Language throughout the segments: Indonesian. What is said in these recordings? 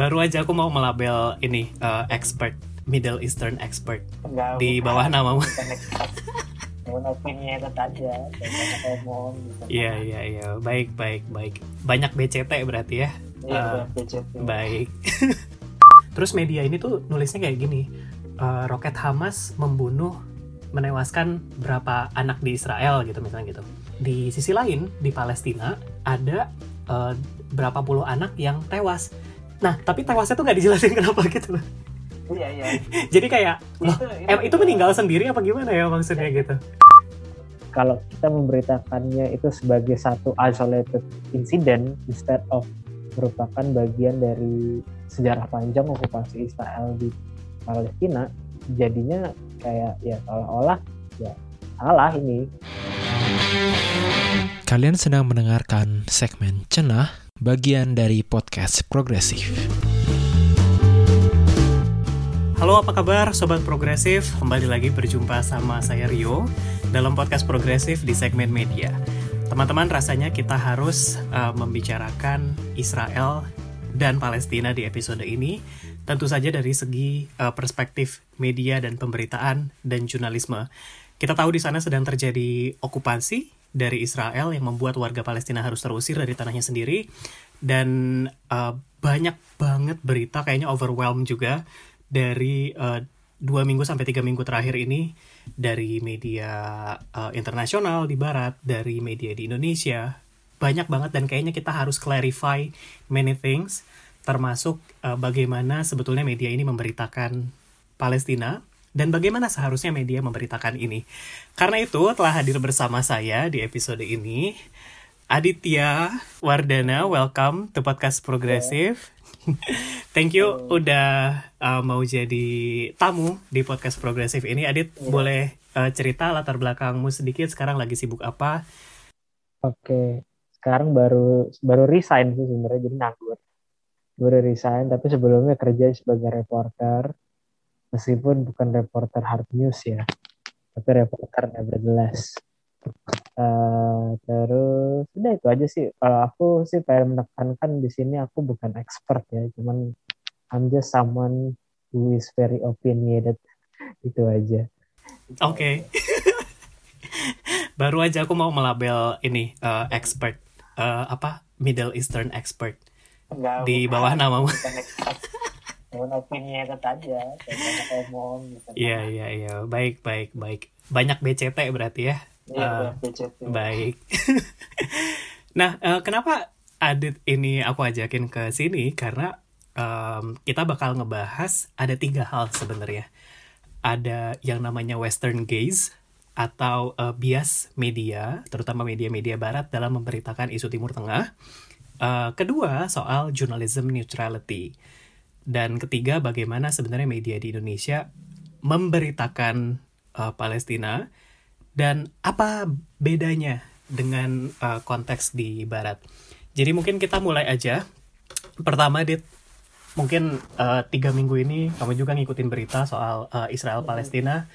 baru aja aku mau melabel ini uh, expert Middle Eastern expert Enggak, di bawah namamu. Opini aja, ngomong gitu. Iya iya iya baik baik baik banyak BCT berarti ya. Iya, Eh, buat BCT. Baik. Terus media ini tuh nulisnya kayak gini. eh, roket Hamas membunuh menewaskan berapa anak di Israel gitu misalnya gitu. Di sisi lain di Palestina ada eh, berapa puluh anak yang tewas. Nah, tapi tewasnya tuh nggak dijelasin kenapa gitu loh. Iya, iya. Jadi kayak, loh, Itu, em, itu meninggal sendiri apa gimana ya maksudnya gitu? kalau kita memberitakannya itu sebagai satu isolated incident instead of merupakan bagian dari sejarah panjang okupasi Israel di Palestina jadinya kayak ya seolah-olah ya salah ini Kalian sedang mendengarkan segmen Cenah, bagian dari podcast progresif. Halo apa kabar Sobat Progresif? Kembali lagi berjumpa sama saya Rio Dalam podcast Progresif di segmen media. Teman-teman rasanya kita harus uh, membicarakan Israel dan Palestina di episode ini Tentu saja dari segi uh, perspektif media dan pemberitaan dan jurnalisme. Kita tahu di sana sedang terjadi okupasi dari Israel yang membuat warga Palestina harus terusir dari tanahnya sendiri. Dan uh, banyak banget berita kayaknya overwhelmed juga dari uh, dua minggu sampai tiga minggu terakhir ini dari media uh, internasional di Barat, dari media di Indonesia. Banyak banget dan kayaknya kita harus clarify many things termasuk uh, bagaimana sebetulnya media ini memberitakan Palestina dan bagaimana seharusnya media memberitakan ini. Karena itu telah hadir bersama saya di episode ini Aditya Wardana, welcome to podcast Progresif. Thank you udah uh, mau jadi tamu di podcast Progresif ini. Adit, Iya. boleh uh, cerita latar belakangmu sedikit sekarang lagi sibuk apa? oke sekarang baru baru resign sih sebenarnya jadi nganggur baru resign tapi sebelumnya kerja sebagai reporter meskipun bukan reporter hard news ya tapi reporter nevertheless Eh, terus udah itu aja sih. Kalau aku sih pengen menekankan di sini aku bukan expert ya cuman I'm just someone who is very opinionated. Itu aja. Oke. Baru aja aku mau melabel ini uh, expert uh, apa? Middle Eastern expert. Enggak, di bukan. bawah namamu. Cuman opini aja, banyak ngomong gitu. Iya iya iya baik baik baik banyak BCT berarti ya. Iya, Uh, buat BCT. Baik. nah, eh, kenapa Adit ini aku ajakin ke sini karena em, kita bakal ngebahas ada tiga hal sebenarnya. Ada yang namanya Western gaze atau eh, bias media, terutama media-media Barat dalam memberitakan isu Timur Tengah. Eh, kedua soal journalism neutrality. Dan ketiga bagaimana sebenarnya media di Indonesia memberitakan eh, Palestina dan apa bedanya dengan uh, konteks di barat. Jadi mungkin kita mulai aja. Pertama, Dit, mungkin uh, tiga minggu ini kamu juga ngikutin berita soal uh, Israel Palestina.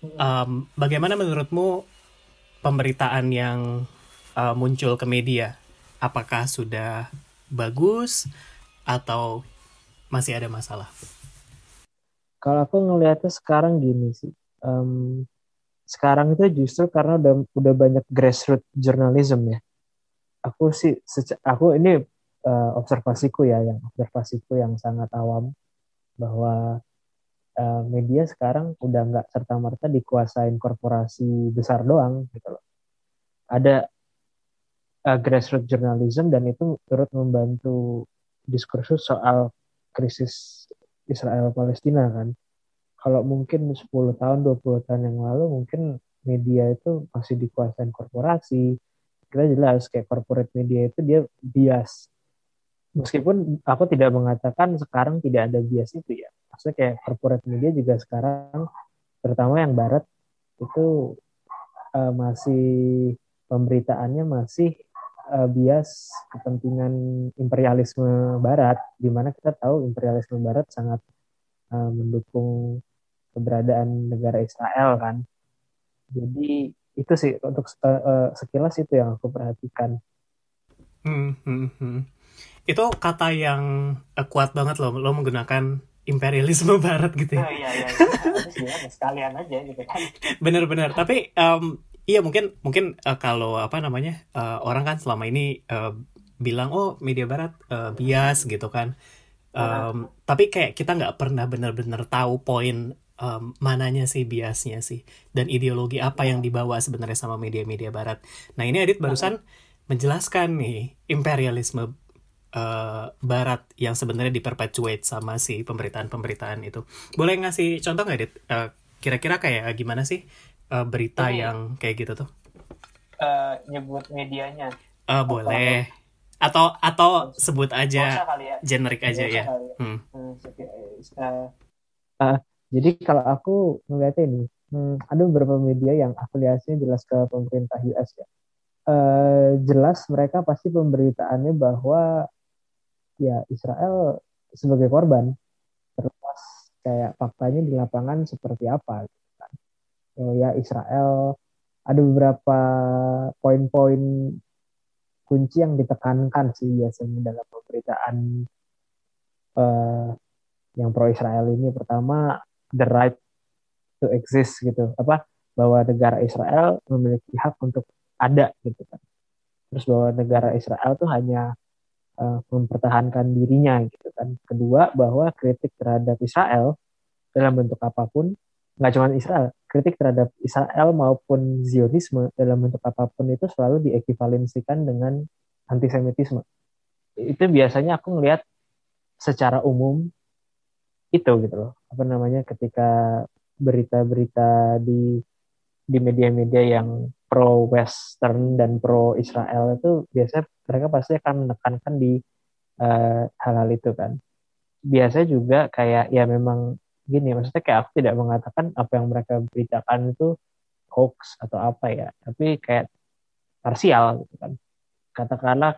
Um, bagaimana menurutmu pemberitaan yang uh, muncul ke media? Apakah sudah bagus atau masih ada masalah? kalau aku ngelihatnya sekarang gini sih em, sekarang itu justru karena udah udah banyak grassroots journalism ya aku sih aku ini eh, observasiku ya yang observasiku yang sangat awam bahwa eh, media sekarang udah nggak serta merta dikuasain korporasi besar doang gitu loh ada eh, grassroots journalism dan itu turut membantu diskursus soal krisis Israel Palestina kan. Kalau mungkin 10 tahun 20 tahun yang lalu mungkin media itu masih dikuasain korporasi. Kita jelas kayak corporate media itu dia bias. Meskipun aku tidak mengatakan sekarang tidak ada bias itu ya. Maksudnya kayak corporate media juga sekarang terutama yang barat itu eh, masih pemberitaannya masih eh, bias kepentingan imperialisme barat di mana kita tahu imperialisme barat sangat eh, mendukung keberadaan negara Israel kan. Jadi itu sih untuk eh, sekilas itu yang aku perhatikan. Hmm, hmm, hmm. itu kata yang eh, kuat banget loh lo menggunakan imperialisme barat gitu oh ya iya iya iya. Gimana sekalian aja gitu kan bener-bener tapi em, iya mungkin mungkin eh, kalau apa namanya eh, orang kan selama ini eh, bilang oh media barat eh, bias gitu kan. Em, tapi kayak kita nggak pernah benar-benar tahu poin em, mananya sih biasnya sih dan ideologi apa yang dibawa sebenarnya sama media-media barat. Nah ini Adit barusan menjelaskan nih imperialisme eh, barat yang sebenarnya diperpetuate sama si pemberitaan-pemberitaan itu. Boleh ngasih contoh nggak Adit? Eh, kira-kira kayak gimana sih eh, berita Ini- yang kayak gitu tuh Eh, nyebut medianya Eh, boleh atau atau sebut aja ya generik aja ya ya. Hmm. Hmm. Eh, Jadi kalau aku ngeliatnya ini, hmm, ada beberapa media yang afiliasinya jelas ke pemerintah US ya. Eh, jelas mereka pasti pemberitaannya bahwa ya Israel sebagai korban, terlepas kayak faktanya di lapangan seperti apa. gitu ya Israel ada beberapa poin-poin kunci yang ditekankan sih biasanya dalam pemberitaan eh, yang pro Israel ini. Pertama the right to exist gitu. Apa? Bahwa negara Israel memiliki hak untuk ada gitu kan. Terus bahwa negara Israel tuh hanya eh, mempertahankan dirinya gitu kan. Kedua bahwa kritik terhadap Israel dalam bentuk apa pun nggak cuma Israel kritik terhadap Israel maupun Zionisme dalam bentuk apa pun itu selalu diekvivalensikan dengan antisemitisme. Itu biasanya aku ngelihat secara umum itu gitu loh. Apa namanya ketika berita-berita di di media-media yang pro Western dan pro Israel itu biasanya mereka pasti akan menekankan di eh, hal-hal itu kan. Biasanya juga kayak ya memang gini maksudnya kayak aku tidak mengatakan apa yang mereka beritakan itu hoax atau apa ya tapi kayak parsial gitu kan katakanlah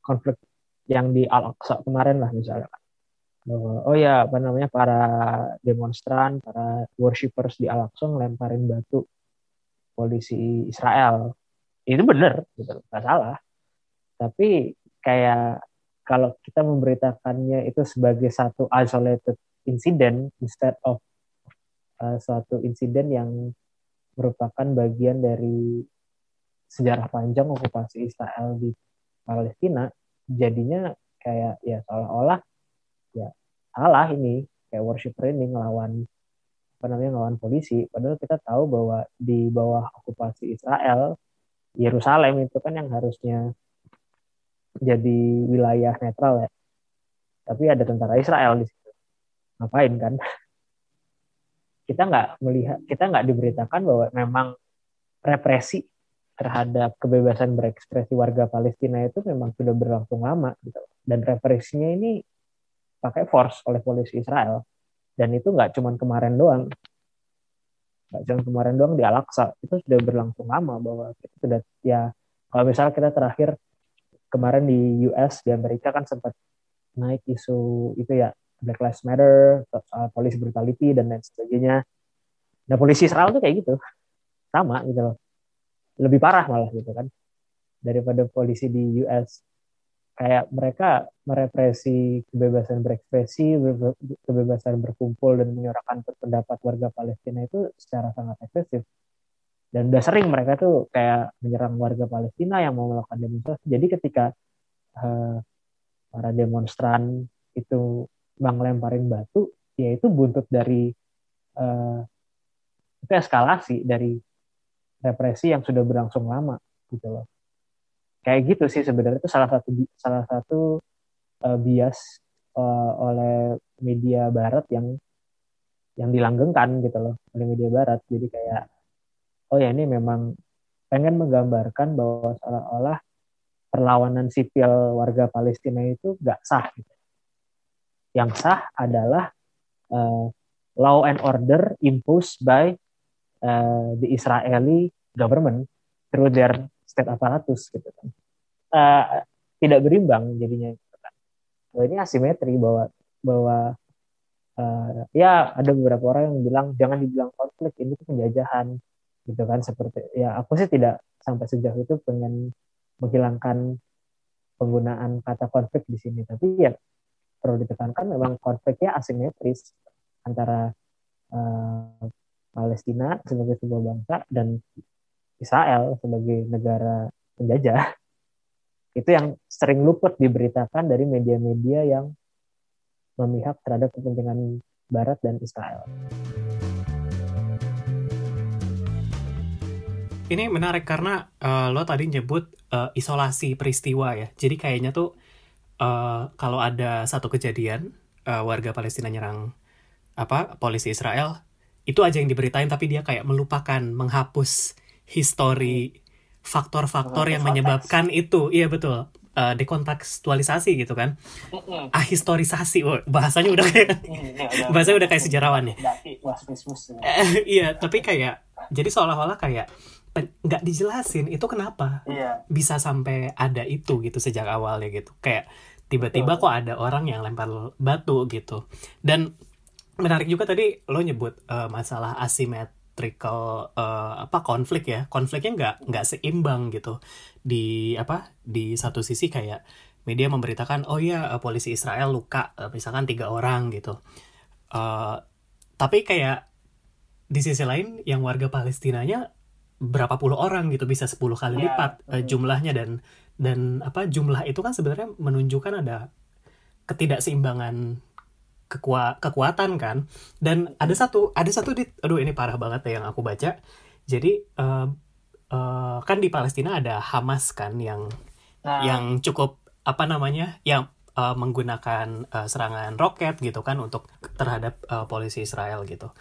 konflik yang di Al-Aqsa kemarin lah misalnya bahwa oh ya apa namanya para demonstran, para worshippers di Al-Aqsa ngelemparin batu polisi Israel. Itu benar, gitu, nggak salah. Tapi kayak kalau kita memberitakannya itu sebagai satu isolated incident instead of uh, suatu insiden yang merupakan bagian dari sejarah panjang okupasi Israel di Palestina, jadinya kayak ya seolah-olah ya salah ini kayak worshipper ini ngelawan apa namanya ngelawan polisi. Padahal kita tahu bahwa di bawah okupasi Israel Yerusalem itu kan yang harusnya jadi wilayah netral ya. Tapi ada tentara Israel di situ ngapain kan? Kita nggak melihat kita nggak diberitakan bahwa memang represi terhadap kebebasan berekspresi warga Palestina itu memang sudah berlangsung lama gitu. Dan represinya ini pakai force oleh polisi Israel. Dan itu nggak cuma kemarin doang. Nggak cuma kemarin doang di Al-Aqsa. Itu sudah berlangsung lama bahwa kita sudah ya kalau misalnya kita terakhir kemarin di US di Amerika kan sempat naik isu itu ya Black Lives Matter soal polisi brutality dan lain sebagainya. Nah polisi Israel tuh kayak gitu. Sama gitu loh. Lebih parah malah gitu kan. Daripada polisi di US kayak mereka merepresi kebebasan berekspresi, kebebasan berkumpul dan menyuarakan pendapat warga Palestina itu secara sangat efektif. Dan udah sering mereka tuh kayak menyerang warga Palestina yang mau melakukan demonstrasi. Jadi ketika uh, para demonstran itu bang lemparin batu, ya itu buntut dari uh, itu eskalasi dari represi yang sudah berlangsung lama gitu loh kayak gitu sih sebenarnya itu salah satu salah satu uh, bias uh, oleh media barat yang yang dilanggengkan gitu loh oleh media barat jadi kayak oh ya ini memang pengen menggambarkan bahwa seolah-olah perlawanan sipil warga Palestina itu gak sah gitu. Yang sah adalah uh, law and order imposed by uh, the Israeli government through their state apparatus gitu kan. Uh, tidak berimbang jadinya. Gitu kan. Nah, ini asimetri bahwa bahwa uh, ya ada beberapa orang yang bilang jangan dibilang konflik ini tuh penjajahan gitu kan. Seperti ya aku sih tidak sampai sejauh itu pengen menghilangkan penggunaan kata konflik di sini. Tapi ya perlu ditekankan memang konfliknya asimetris antara uh, Palestina sebagai sebuah bangsa dan Israel sebagai negara penjajah itu yang sering luput diberitakan dari media-media yang memihak terhadap kepentingan Barat dan Israel. Ini menarik karena uh, lo tadi nyebut uh, isolasi peristiwa ya. Jadi kayaknya tuh uh, kalau ada satu kejadian uh, warga Palestina nyerang apa polisi Israel, itu aja yang diberitain tapi dia kayak melupakan menghapus histori faktor-faktor yang menyebabkan itu. Iya betul. Uh, dekontekstualisasi gitu kan. Ahistorisasi. Oh, bahasanya udah kayak bahasanya udah kayak sejarawan ya. Iya, tapi kayak jadi seolah-olah kayak nggak dijelasin itu kenapa iya. bisa sampai ada itu gitu sejak awalnya gitu. Kayak tiba-tiba kok ada orang yang lempar batu gitu. Dan menarik juga tadi lo nyebut uh, masalah asymmetrical uh, apa konflik ya. Konfliknya nggak nggak seimbang gitu. Di apa di satu sisi kayak media memberitakan oh ya polisi Israel luka misalkan tiga orang gitu. Uh, tapi kayak di sisi lain yang warga Palestinanya berapa puluh orang gitu bisa 10 kali ya, lipat uh, jumlahnya dan dan apa jumlah itu kan sebenarnya menunjukkan ada ketidakseimbangan kekua kekuatan kan. Dan ada satu ada satu di aduh ini parah banget ya yang aku baca. Jadi uh, uh, kan di Palestina ada Hamas kan yang nah. yang cukup apa namanya yang uh, menggunakan uh, serangan roket gitu kan untuk terhadap uh, polisi Israel gitu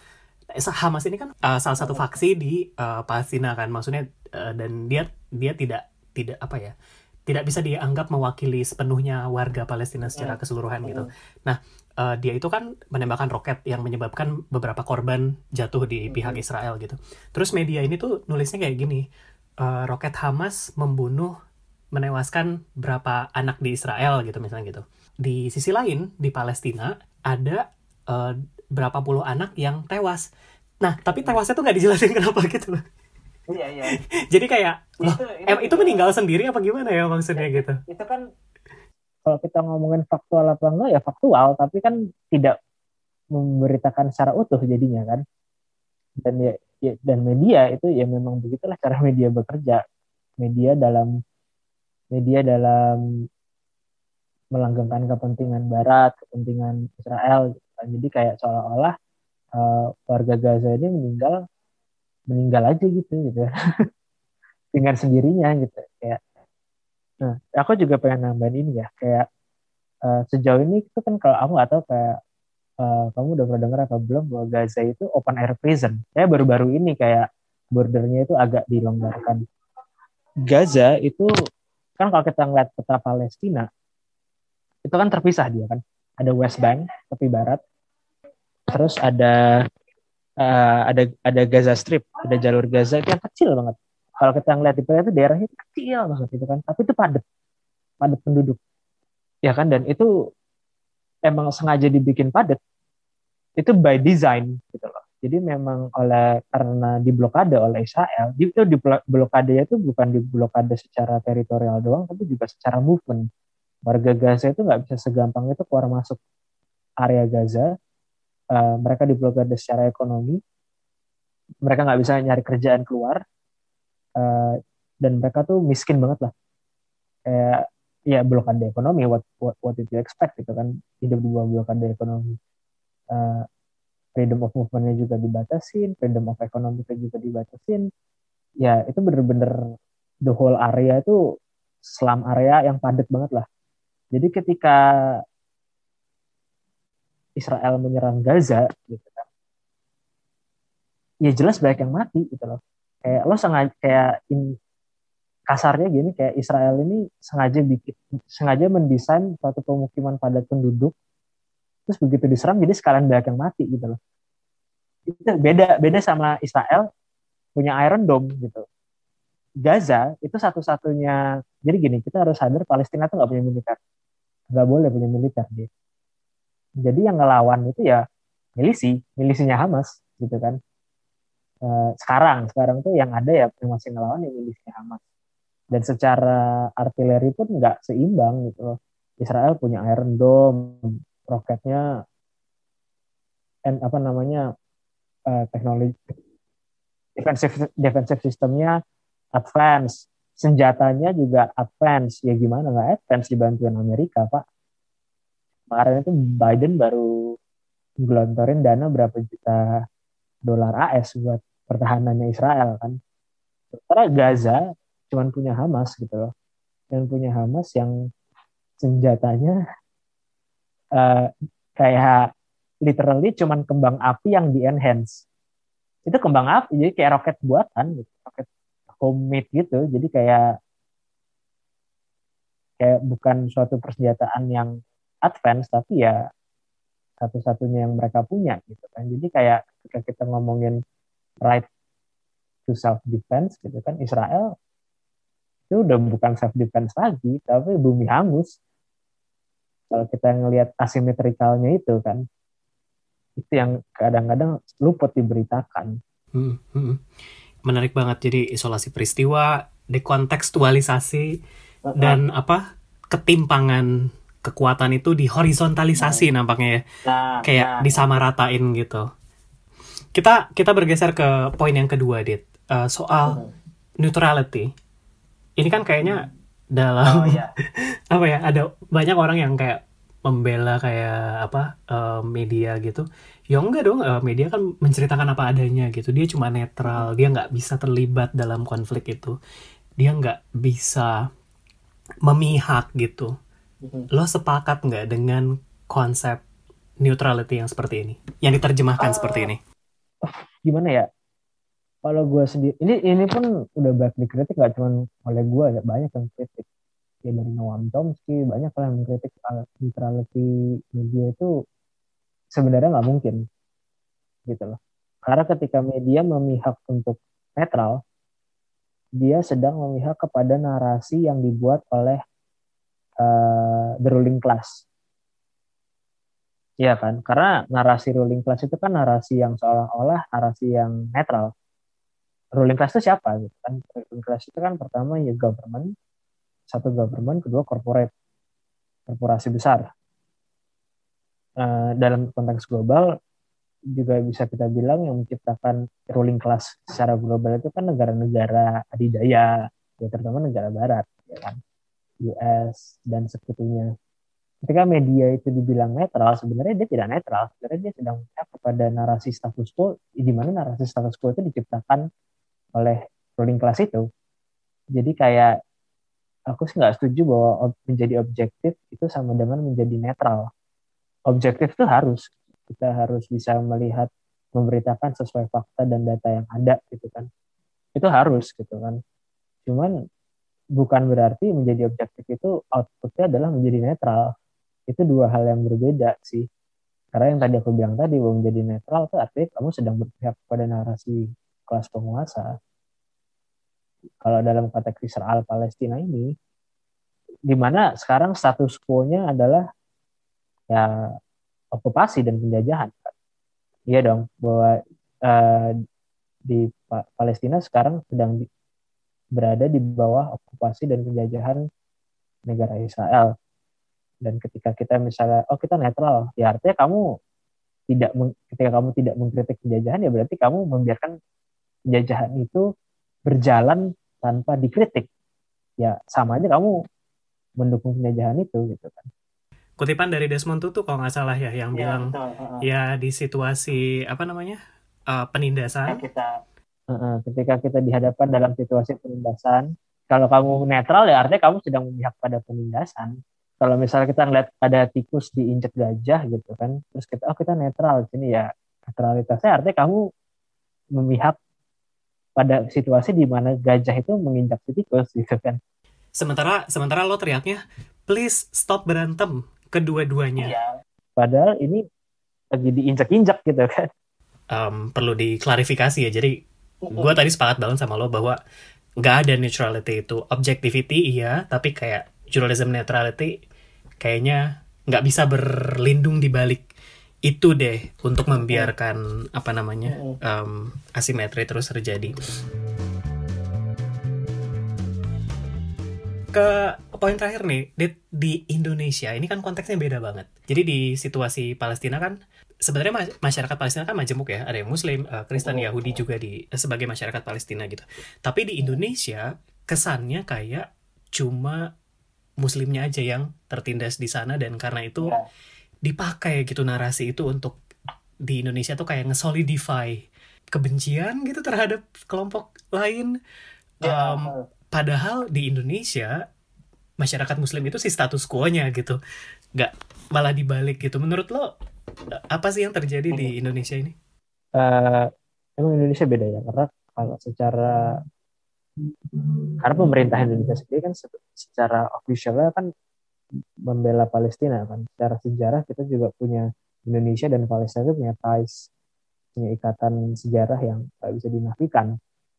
Hamas ini kan uh, salah satu faksi di uh, Palestina kan maksudnya uh, dan dia dia tidak tidak apa ya tidak bisa dianggap mewakili sepenuhnya warga Palestina secara keseluruhan gitu. Nah, uh, dia itu kan menembakkan roket yang menyebabkan beberapa korban jatuh di pihak Israel gitu. Terus media ini tuh nulisnya kayak gini, uh, roket Hamas membunuh menewaskan berapa anak di Israel gitu misalnya gitu. Di sisi lain di Palestina ada uh, berapa puluh anak yang tewas. Nah, tapi tewasnya tuh nggak dijelasin kenapa gitu loh. Iya, iya. Jadi kayak, loh, itu, itu, em, itu meninggal sendiri apa gimana ya maksudnya gitu? Itu kan kalau kita ngomongin faktual apa enggak ya faktual, tapi kan tidak memberitakan secara utuh jadinya kan. Dan ya, ya dan media itu ya memang begitulah cara media bekerja. Media dalam media dalam melanggengkan kepentingan Barat, kepentingan Israel. Gitu jadi kayak seolah-olah uh, warga Gaza ini meninggal meninggal aja gitu gitu. Dengan sendirinya gitu kayak. Nah aku juga pengen nambahin ini ya kayak uh, sejauh ini itu kan kalau aku tahu kayak uh, kamu udah pernah dengar apa belum bahwa Gaza itu open air prison. Kayak baru-baru ini kayak bordernya itu agak dilonggarkan. Gaza itu kan kalau kita ngeliat peta Palestina itu kan terpisah dia kan ada West Bank tepi barat. Terus ada uh, ada ada Gaza Strip ada jalur Gaza itu yang kecil banget. Kalau kita ngeliat di itu daerahnya kecil banget itu kan. Tapi itu padat padat penduduk. Ya kan dan itu emang sengaja dibikin padat itu by design gitu loh. Jadi memang oleh karena diblokade oleh Israel itu di blokade itu bukan di blokade secara teritorial doang tapi juga secara movement warga Gaza itu nggak bisa segampang itu keluar masuk area Gaza. Uh, mereka diblokade secara ekonomi. Mereka nggak bisa nyari kerjaan keluar. Uh, dan mereka tuh miskin banget lah. Kayak ya blokade ekonomi. What, what, what did you expect gitu kan? Hidup di bawah blokade ekonomi. Uh, freedom of movementnya juga dibatasin, freedom of economy juga dibatasin. Ya itu bener-bener the whole area itu slum area yang padat banget lah jadi ketika Israel menyerang Gaza gitu kan. Ya jelas banyak yang mati gitu loh. Kayak lo sengaja kayak in, kasarnya gini kayak Israel ini sengaja bikin sengaja mendesain suatu pemukiman padat penduduk terus begitu diserang jadi sekalian banyak yang mati gitu loh. Itu beda beda sama Israel punya Iron Dome gitu. Gaza itu satu-satunya jadi gini kita harus sadar Palestina tuh nggak punya militer nggak boleh punya militer dia jadi yang ngelawan itu ya milisi milisinya Hamas gitu kan. E, sekarang sekarang tuh yang ada ya yang masih ngelawan ya milisinya Hamas. Dan secara artileri pun nggak seimbang gitu. Israel punya Iron Dome, roketnya, and apa namanya uh, teknologi defensive defensive sistemnya advance, senjatanya juga advance. Ya gimana nggak advance dibantuin Amerika pak? Kemarin itu Biden baru gelontorin dana berapa juta dolar AS buat pertahanannya Israel kan. Sementara Gaza cuman punya Hamas gitu loh. Dan punya Hamas yang senjatanya uh, kayak literally cuman kembang api yang di enhance. Itu kembang api jadi kayak roket buatan gitu, roket homemade gitu. Jadi kayak kayak bukan suatu persenjataan yang advance tapi ya satu-satunya yang mereka punya gitu kan. Jadi kayak ketika kita ngomongin right to self defense gitu kan Israel itu udah bukan self defense lagi tapi bumi hangus kalau kita ngelihat asimetrikalnya itu kan itu yang kadang-kadang luput diberitakan hmm, hmm. Menarik banget jadi isolasi peristiwa dekontekstualisasi uh -huh. dan apa ketimpangan kekuatan itu dihorizontalisasi nah. nampaknya ya nah, kayak nah. disamaratain gitu kita kita bergeser ke poin yang kedua dit uh, soal uh -huh. neutrality ini kan kayaknya dalam oh, iya. apa ya ada banyak orang yang kayak membela kayak apa uh, media gitu. Ya enggak dong uh, media kan menceritakan apa adanya gitu. Dia cuma netral dia nggak bisa terlibat dalam konflik itu. Dia nggak bisa memihak gitu. Mm-hmm. lo sepakat nggak dengan konsep neutrality yang seperti ini? Yang diterjemahkan uh, seperti ini? Gimana ya? Kalau gue sendiri ini ini pun udah banyak dikritik gak cuma oleh gue ya banyak yang kritik ya dari Noam Chomsky banyak lah yang mengkritik neutrality media itu sebenarnya nggak mungkin gitu loh. Karena ketika media memihak untuk netral dia sedang memihak kepada narasi yang dibuat oleh uh, the ruling class. Iya kan, karena narasi ruling class itu kan narasi yang seolah-olah narasi yang netral. Ruling class itu siapa? Gitu kan? Ruling class itu kan pertama ya government satu government kedua corporate korporasi besar. Uh, dalam konteks global juga bisa kita bilang yang menciptakan ruling class secara global itu kan negara-negara adidaya ya terutama negara barat ya kan? US dan sekutunya ketika media itu dibilang netral sebenarnya dia tidak netral. Sebenarnya dia sedang kepada narasi status quo di mana narasi status quo itu diciptakan oleh ruling class itu. Jadi kayak aku sih nggak setuju bahwa menjadi objektif itu sama dengan menjadi netral. Objektif itu harus kita harus bisa melihat memberitakan sesuai fakta dan data yang ada gitu kan. Itu harus gitu kan. Cuman bukan berarti menjadi objektif itu outputnya adalah menjadi netral. Itu dua hal yang berbeda sih. Karena yang tadi aku bilang tadi bahwa menjadi netral itu artinya kamu sedang berpihak pada narasi kelas penguasa. Kalau dalam konteks Israel Palestina ini, di mana sekarang status quo-nya adalah ya okupasi dan penjajahan. Iya dong, bahwa uh, di Palestina sekarang sedang di, berada di bawah okupasi dan penjajahan negara Israel. Dan ketika kita misalnya, oh kita netral, ya artinya kamu tidak ketika kamu tidak mengkritik penjajahan ya berarti kamu membiarkan penjajahan itu berjalan tanpa dikritik. Ya sama aja kamu mendukung penjajahan itu gitu kan. Kutipan dari Desmond Tutu kalau nggak salah ya yang ya, bilang betul. ya di situasi apa namanya uh, penindasan. Kita uh, ketika kita dihadapkan dalam situasi penindasan kalau kamu netral ya artinya kamu sedang memihak pada penindasan. Kalau misalnya kita ngeliat ada tikus diinjek gajah gitu kan terus kita oh kita netral sini ya netralitasnya artinya kamu memihak pada situasi di mana gajah itu menginjak si tikus gitu kan. Sementara sementara lo teriaknya please stop berantem kedua-duanya. Iya. Padahal ini lagi diinjak-injak gitu kan. Um, perlu diklarifikasi ya. Jadi gue tadi sepakat banget sama lo bahwa nggak ada neutrality itu objectivity iya tapi kayak journalism neutrality kayaknya nggak bisa berlindung di balik itu deh untuk membiarkan apa namanya um, asimetri terus terjadi. ke poin terakhir nih, di, di Indonesia ini kan konteksnya beda banget. Jadi di situasi Palestina kan sebenarnya ma- masyarakat Palestina kan majemuk ya, ada yang Muslim, eh, Kristen, Yahudi juga di eh, sebagai masyarakat Palestina gitu. Tapi di Indonesia kesannya kayak cuma Muslimnya aja yang tertindas di sana dan karena itu Ya. Dipakai gitu narasi itu untuk di Indonesia tuh kayak ngesolidify kebencian gitu terhadap kelompok lain. Ya, Um, padahal di Indonesia masyarakat muslim itu si status quo-nya gitu. Nggak malah dibalik gitu. Menurut lo apa sih yang terjadi di Indonesia ini? Eh, emang Indonesia beda ya? Karena kalau secara karena pemerintah Indonesia sendiri kan se- secara officialnya kan membela Palestina kan secara sejarah kita juga punya Indonesia dan Palestina itu punya ties punya ikatan sejarah yang nggak bisa dinafikan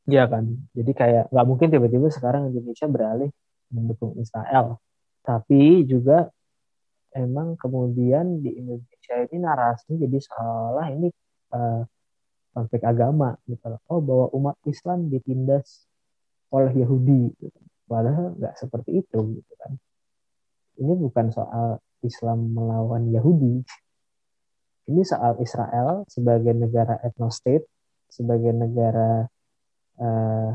Iya kan jadi kayak nggak mungkin tiba-tiba sekarang Indonesia beralih mendukung Israel tapi juga emang kemudian di Indonesia ini narasinya jadi seolah ini eh, konflik agama gitu loh. Oh bahwa umat Islam ditindas oleh Yahudi gitu. Padahal nggak seperti itu gitu kan. Ini bukan soal Islam melawan Yahudi. Ini soal Israel sebagai negara ethnostate, sebagai negara eh,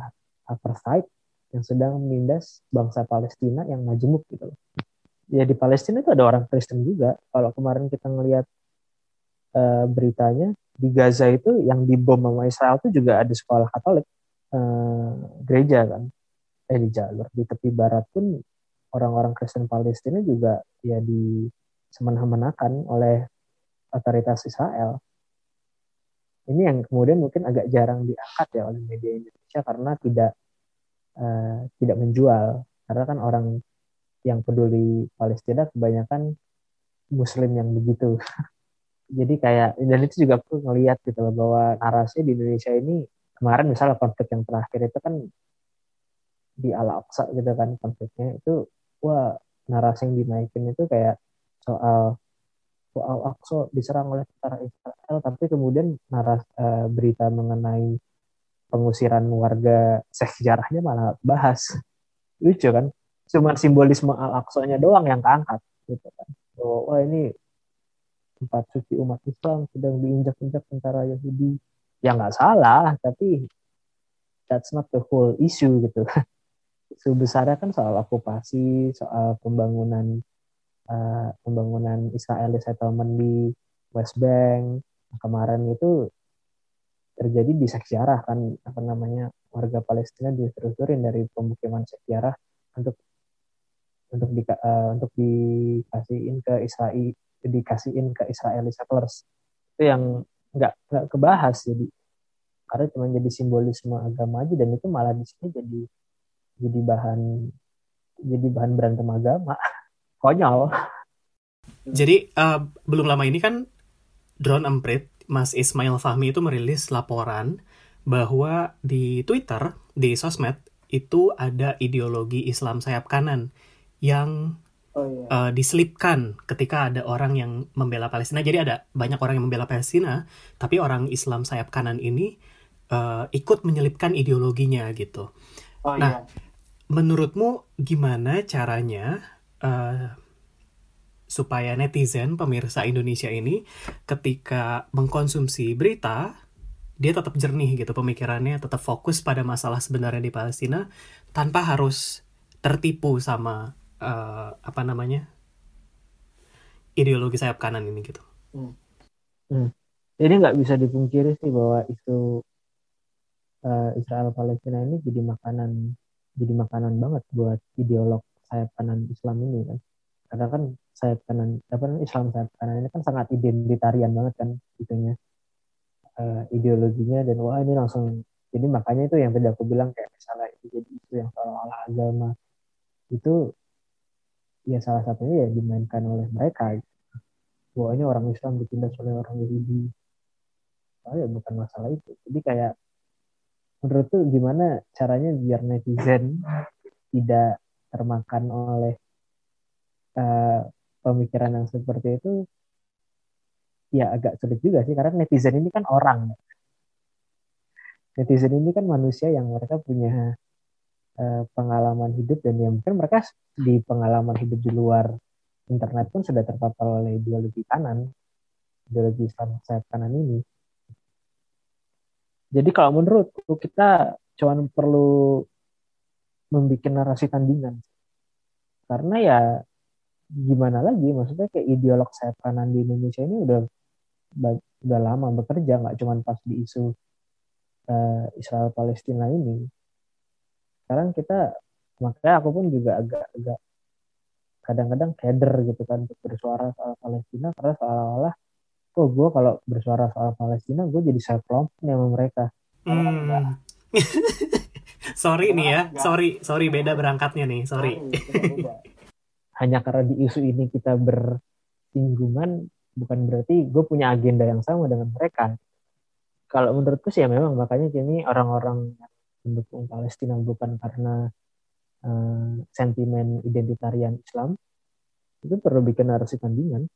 apartheid yang sedang menindas bangsa Palestina yang majemuk gitu loh. Ya di Palestina itu ada orang Kristen juga. Kalau kemarin kita ngelihat eh, beritanya di Gaza itu yang dibom sama Israel itu juga ada sekolah Katolik eh, gereja kan eh di jalur di tepi barat pun orang-orang Kristen Palestina juga ya di semena-menakan oleh otoritas Israel. Ini yang kemudian mungkin agak jarang diangkat ya oleh media Indonesia karena tidak eh, tidak menjual. Karena kan orang yang peduli Palestina kebanyakan Muslim yang begitu. Jadi kayak dan itu juga aku ngelihat gitu loh bahwa narasi di Indonesia ini kemarin misalnya konflik yang terakhir itu kan di Al Aqsa gitu kan konfliknya itu wah narasi yang dinaikin itu kayak soal wah, Al Aqsa diserang oleh tentara Israel tapi kemudian naras eh, berita mengenai pengusiran warga sejarahnya malah bahas lucu kan cuma simbolisme Al Aqsa-nya doang yang keangkat gitu kan bahwa wah ini tempat suci umat Islam sedang diinjak-injak tentara Yahudi. Ya nggak salah, tapi that's not the whole issue gitu. besarnya kan soal okupasi, soal pembangunan uh, pembangunan Israeli settlement di West Bank. Kemarin itu terjadi di sejarah kan apa namanya warga Palestina diterusurin dari pemukiman sejarah untuk untuk di, uh, untuk dikasihin ke Israel dikasihin ke Israeli settlers itu yang nggak nggak kebahas jadi karena cuma jadi simbolisme agama aja dan itu malah di sini jadi jadi bahan jadi bahan berantem agama konyol jadi uh, belum lama ini kan drone emprit Mas Ismail Fahmi itu merilis laporan bahwa di Twitter di sosmed itu ada ideologi Islam sayap kanan yang Oh iya. uh, diselipkan ketika ada orang yang membela Palestina. Jadi ada banyak orang yang membela Palestina, tapi orang Islam sayap kanan ini uh, ikut menyelipkan ideologinya gitu. Oh nah, iya. Menurutmu gimana caranya uh, supaya netizen pemirsa Indonesia ini ketika mengkonsumsi berita dia tetap jernih gitu pemikirannya, tetap fokus pada masalah sebenarnya di Palestina tanpa harus tertipu sama uh, apa namanya ideologi sayap kanan ini gitu. Jadi nggak bisa dipungkiri sih bahwa isu uh, Israel Palestina ini jadi makanan jadi makanan banget buat ideolog sayap kanan Islam ini kan. Karena kan sayap kanan apa Islam sayap kanan ini kan sangat identitarian banget kan itunya. Uh, ideologinya dan wah ini langsung jadi makanya itu yang tadi aku bilang kayak misalnya itu jadi isu yang seolah-olah agama itu ya salah satunya ya dimainkan oleh mereka bahwa ini orang Islam ditindas oleh orang Yahudi. Ya bukan masalah itu. Jadi kayak menurut tuh gimana caranya biar netizen tidak termakan oleh uh, pemikiran yang seperti itu ya agak sulit juga sih karena netizen ini kan orang netizen ini kan manusia yang mereka punya eh, pengalaman hidup dan ya mungkin mereka di pengalaman hidup di luar internet pun sudah terpapar oleh ideologi kanan, ideologi Islam sayap kanan ini. Jadi kalau menurutku kita cuman perlu membuat narasi tandingan. Karena ya gimana lagi, maksudnya kayak ideolog sayap kanan di Indonesia ini udah udah lama bekerja, nggak cuman pas di isu uh, Israel Palestina ini. Sekarang kita makanya aku pun juga agak-agak kadang-kadang keder gitu kan untuk bersuara soal Palestina karena seolah-olah kok gue kalau bersuara soal Palestina gue jadi saya kelompok sama mereka. Hmm. sorry nih ya, sorry, sorry beda berangkatnya nih, sorry. Hanya karena di isu ini kita bersinggungan, bukan berarti gue punya agenda yang sama dengan mereka. Kalau menurutku sih ya memang makanya kini orang-orang mendukung Palestina bukan karena uh, sentimen identitarian Islam itu perlu bikin narasi tandingan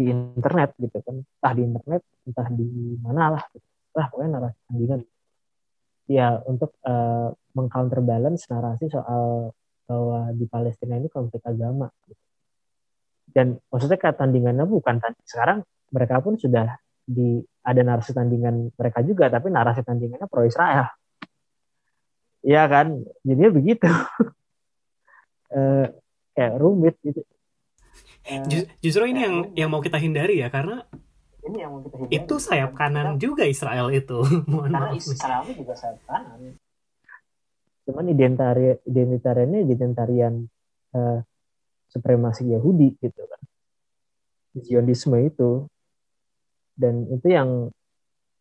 di internet gitu kan entah di internet entah di mana lah gitu. lah pokoknya narasi tandingan ya untuk uh, mengcounterbalance narasi soal bahwa di Palestina ini konflik agama gitu. dan maksudnya kata tandingannya bukan sekarang mereka pun sudah di ada narasi tandingan mereka juga tapi narasi tandingannya pro Israel Iya kan, jadinya begitu. uh, kayak rumit gitu. Uh, Justru ini yang yang mau kita hindari ya karena ini yang mau kita hindari. Itu sayap kanan kita, juga Israel itu. Mohon karena maaf. Israel itu juga sayap kanan. Cuman identitarian identitariannya identitarian uh, supremasi Yahudi gitu kan. Zionisme itu. Dan itu yang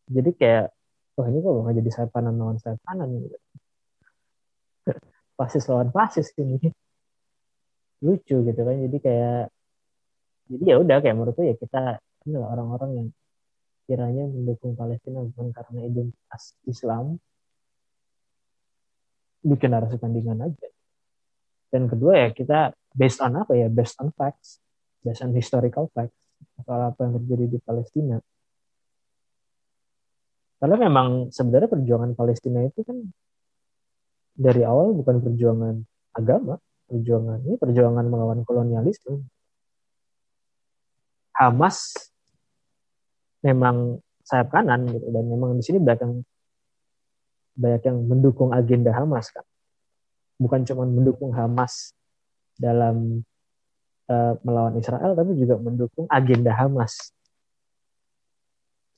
jadi kayak wah ini kok nggak jadi sayap kanan lawan sayap kanan gitu fasis lawan fasis ini lucu gitu kan jadi kayak jadi ya udah kayak menurutku ya kita ini orang-orang yang kiranya mendukung Palestina bukan karena identitas Islam. Bikin narasi tandingan aja. Dan kedua ya kita based on apa ya? Based on facts. Based on historical facts soal apa yang terjadi di Palestina. Karena memang sebenarnya perjuangan Palestina itu kan dari awal bukan perjuangan agama, perjuangan ini perjuangan melawan kolonialisme. Hamas memang sayap kanan gitu dan memang di sini banyak yang banyak yang mendukung agenda Hamas kan. Bukan cuma mendukung Hamas dalam uh, melawan Israel tapi juga mendukung agenda Hamas.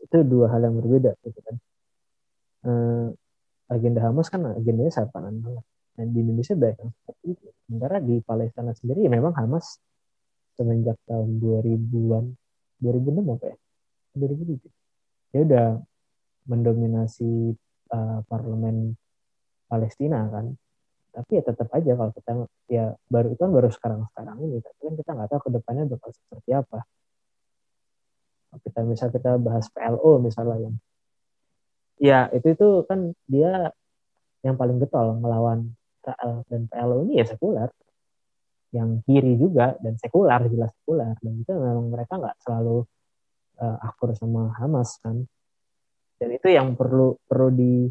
Itu dua hal yang berbeda gitu kan. Uh, agenda Hamas kan agendanya sangat kanan banget. Dan di Indonesia banyak yang seperti itu. Sementara di Palestina sendiri ya memang Hamas semenjak tahun 2000-an, 2006 apa ya? 2007. Ya udah mendominasi uh, parlemen Palestina kan. Tapi ya tetap aja kalau kita ya baru itu kan baru sekarang-sekarang ini. Tapi kan kita nggak tahu ke depannya bakal seperti apa. Kita misal kita bahas PLO misalnya yang ya itu itu kan dia yang paling getol melawan Israel dan PLO ini ya sekuler yang kiri juga dan sekular jelas sekuler dan itu memang mereka nggak selalu uh, akur sama Hamas kan. Dan itu yang perlu perlu di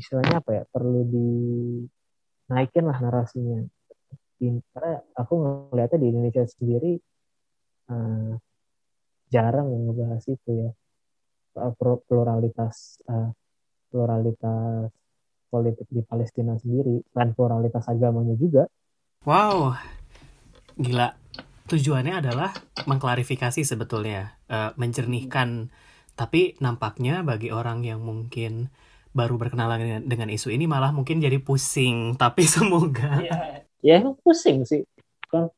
istilahnya apa ya perlu dinaikin lah narasinya. Karena aku ngeliatnya di Indonesia sendiri uh, jarang yang ngebahas itu ya. Pluralitas uh, pluralitas politik di Palestina sendiri dan pluralitas agamanya juga. Wow, gila. Tujuannya adalah mengklarifikasi sebetulnya, uh, mencernihkan. Tapi nampaknya bagi orang yang mungkin baru berkenalan dengan, dengan isu ini malah mungkin jadi pusing. Tapi semoga. Ya, ya emang pusing sih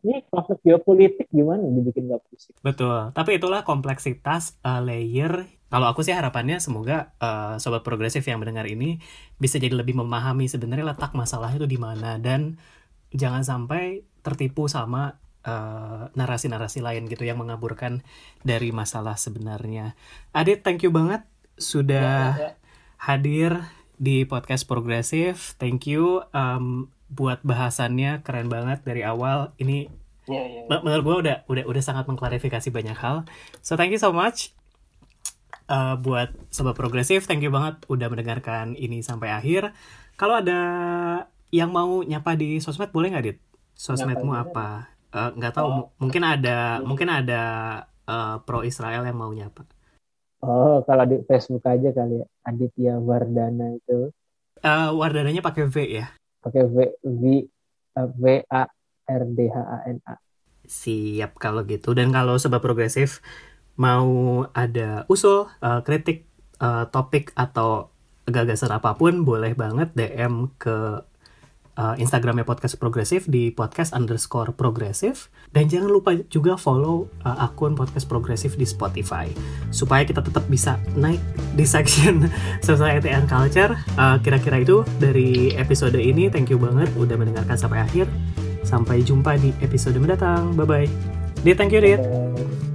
ini konflik geopolitik gimana dibikin gak pusing betul tapi itulah kompleksitas uh, layer kalau aku sih harapannya semoga uh, sobat progresif yang mendengar ini bisa jadi lebih memahami sebenarnya letak masalah itu di mana dan jangan sampai tertipu sama narasi eh, narasi-narasi lain gitu yang mengaburkan dari masalah sebenarnya. Adit, thank you banget sudah ya, ya, ya. hadir di podcast progresif. Thank you um, buat bahasannya keren banget dari awal. Ini ya, ya, ya. menurut gue udah udah udah sangat mengklarifikasi banyak hal. So thank you so much uh, buat sobat progresif thank you banget udah mendengarkan ini sampai akhir kalau ada yang mau nyapa di sosmed boleh nggak dit sosmedmu Nyapa apa Eh, nggak tahu Oh. mu- mungkin ada mungkin ada eh, pro Israel yang mau nyapa Oh, kalau di Facebook aja kali ya. Aditya Wardana itu Eh, wardananya pakai V ya pakai V V V A R D H A N A. Siap kalau gitu. Dan kalau sobat progresif mau ada usul, eh, kritik, eh, topik atau gagasan apa pun, boleh banget DM ke eh, Instagramnya podcast progresif di podcast underscore progresif. Dan jangan lupa juga follow eh, akun podcast progresif di Spotify supaya kita tetap bisa naik di section society and culture. Eh, Kira-kira itu dari episode ini. Thank you banget udah mendengarkan sampai akhir. Sampai jumpa di episode mendatang. Bye bye. Dit, thank you, Dit.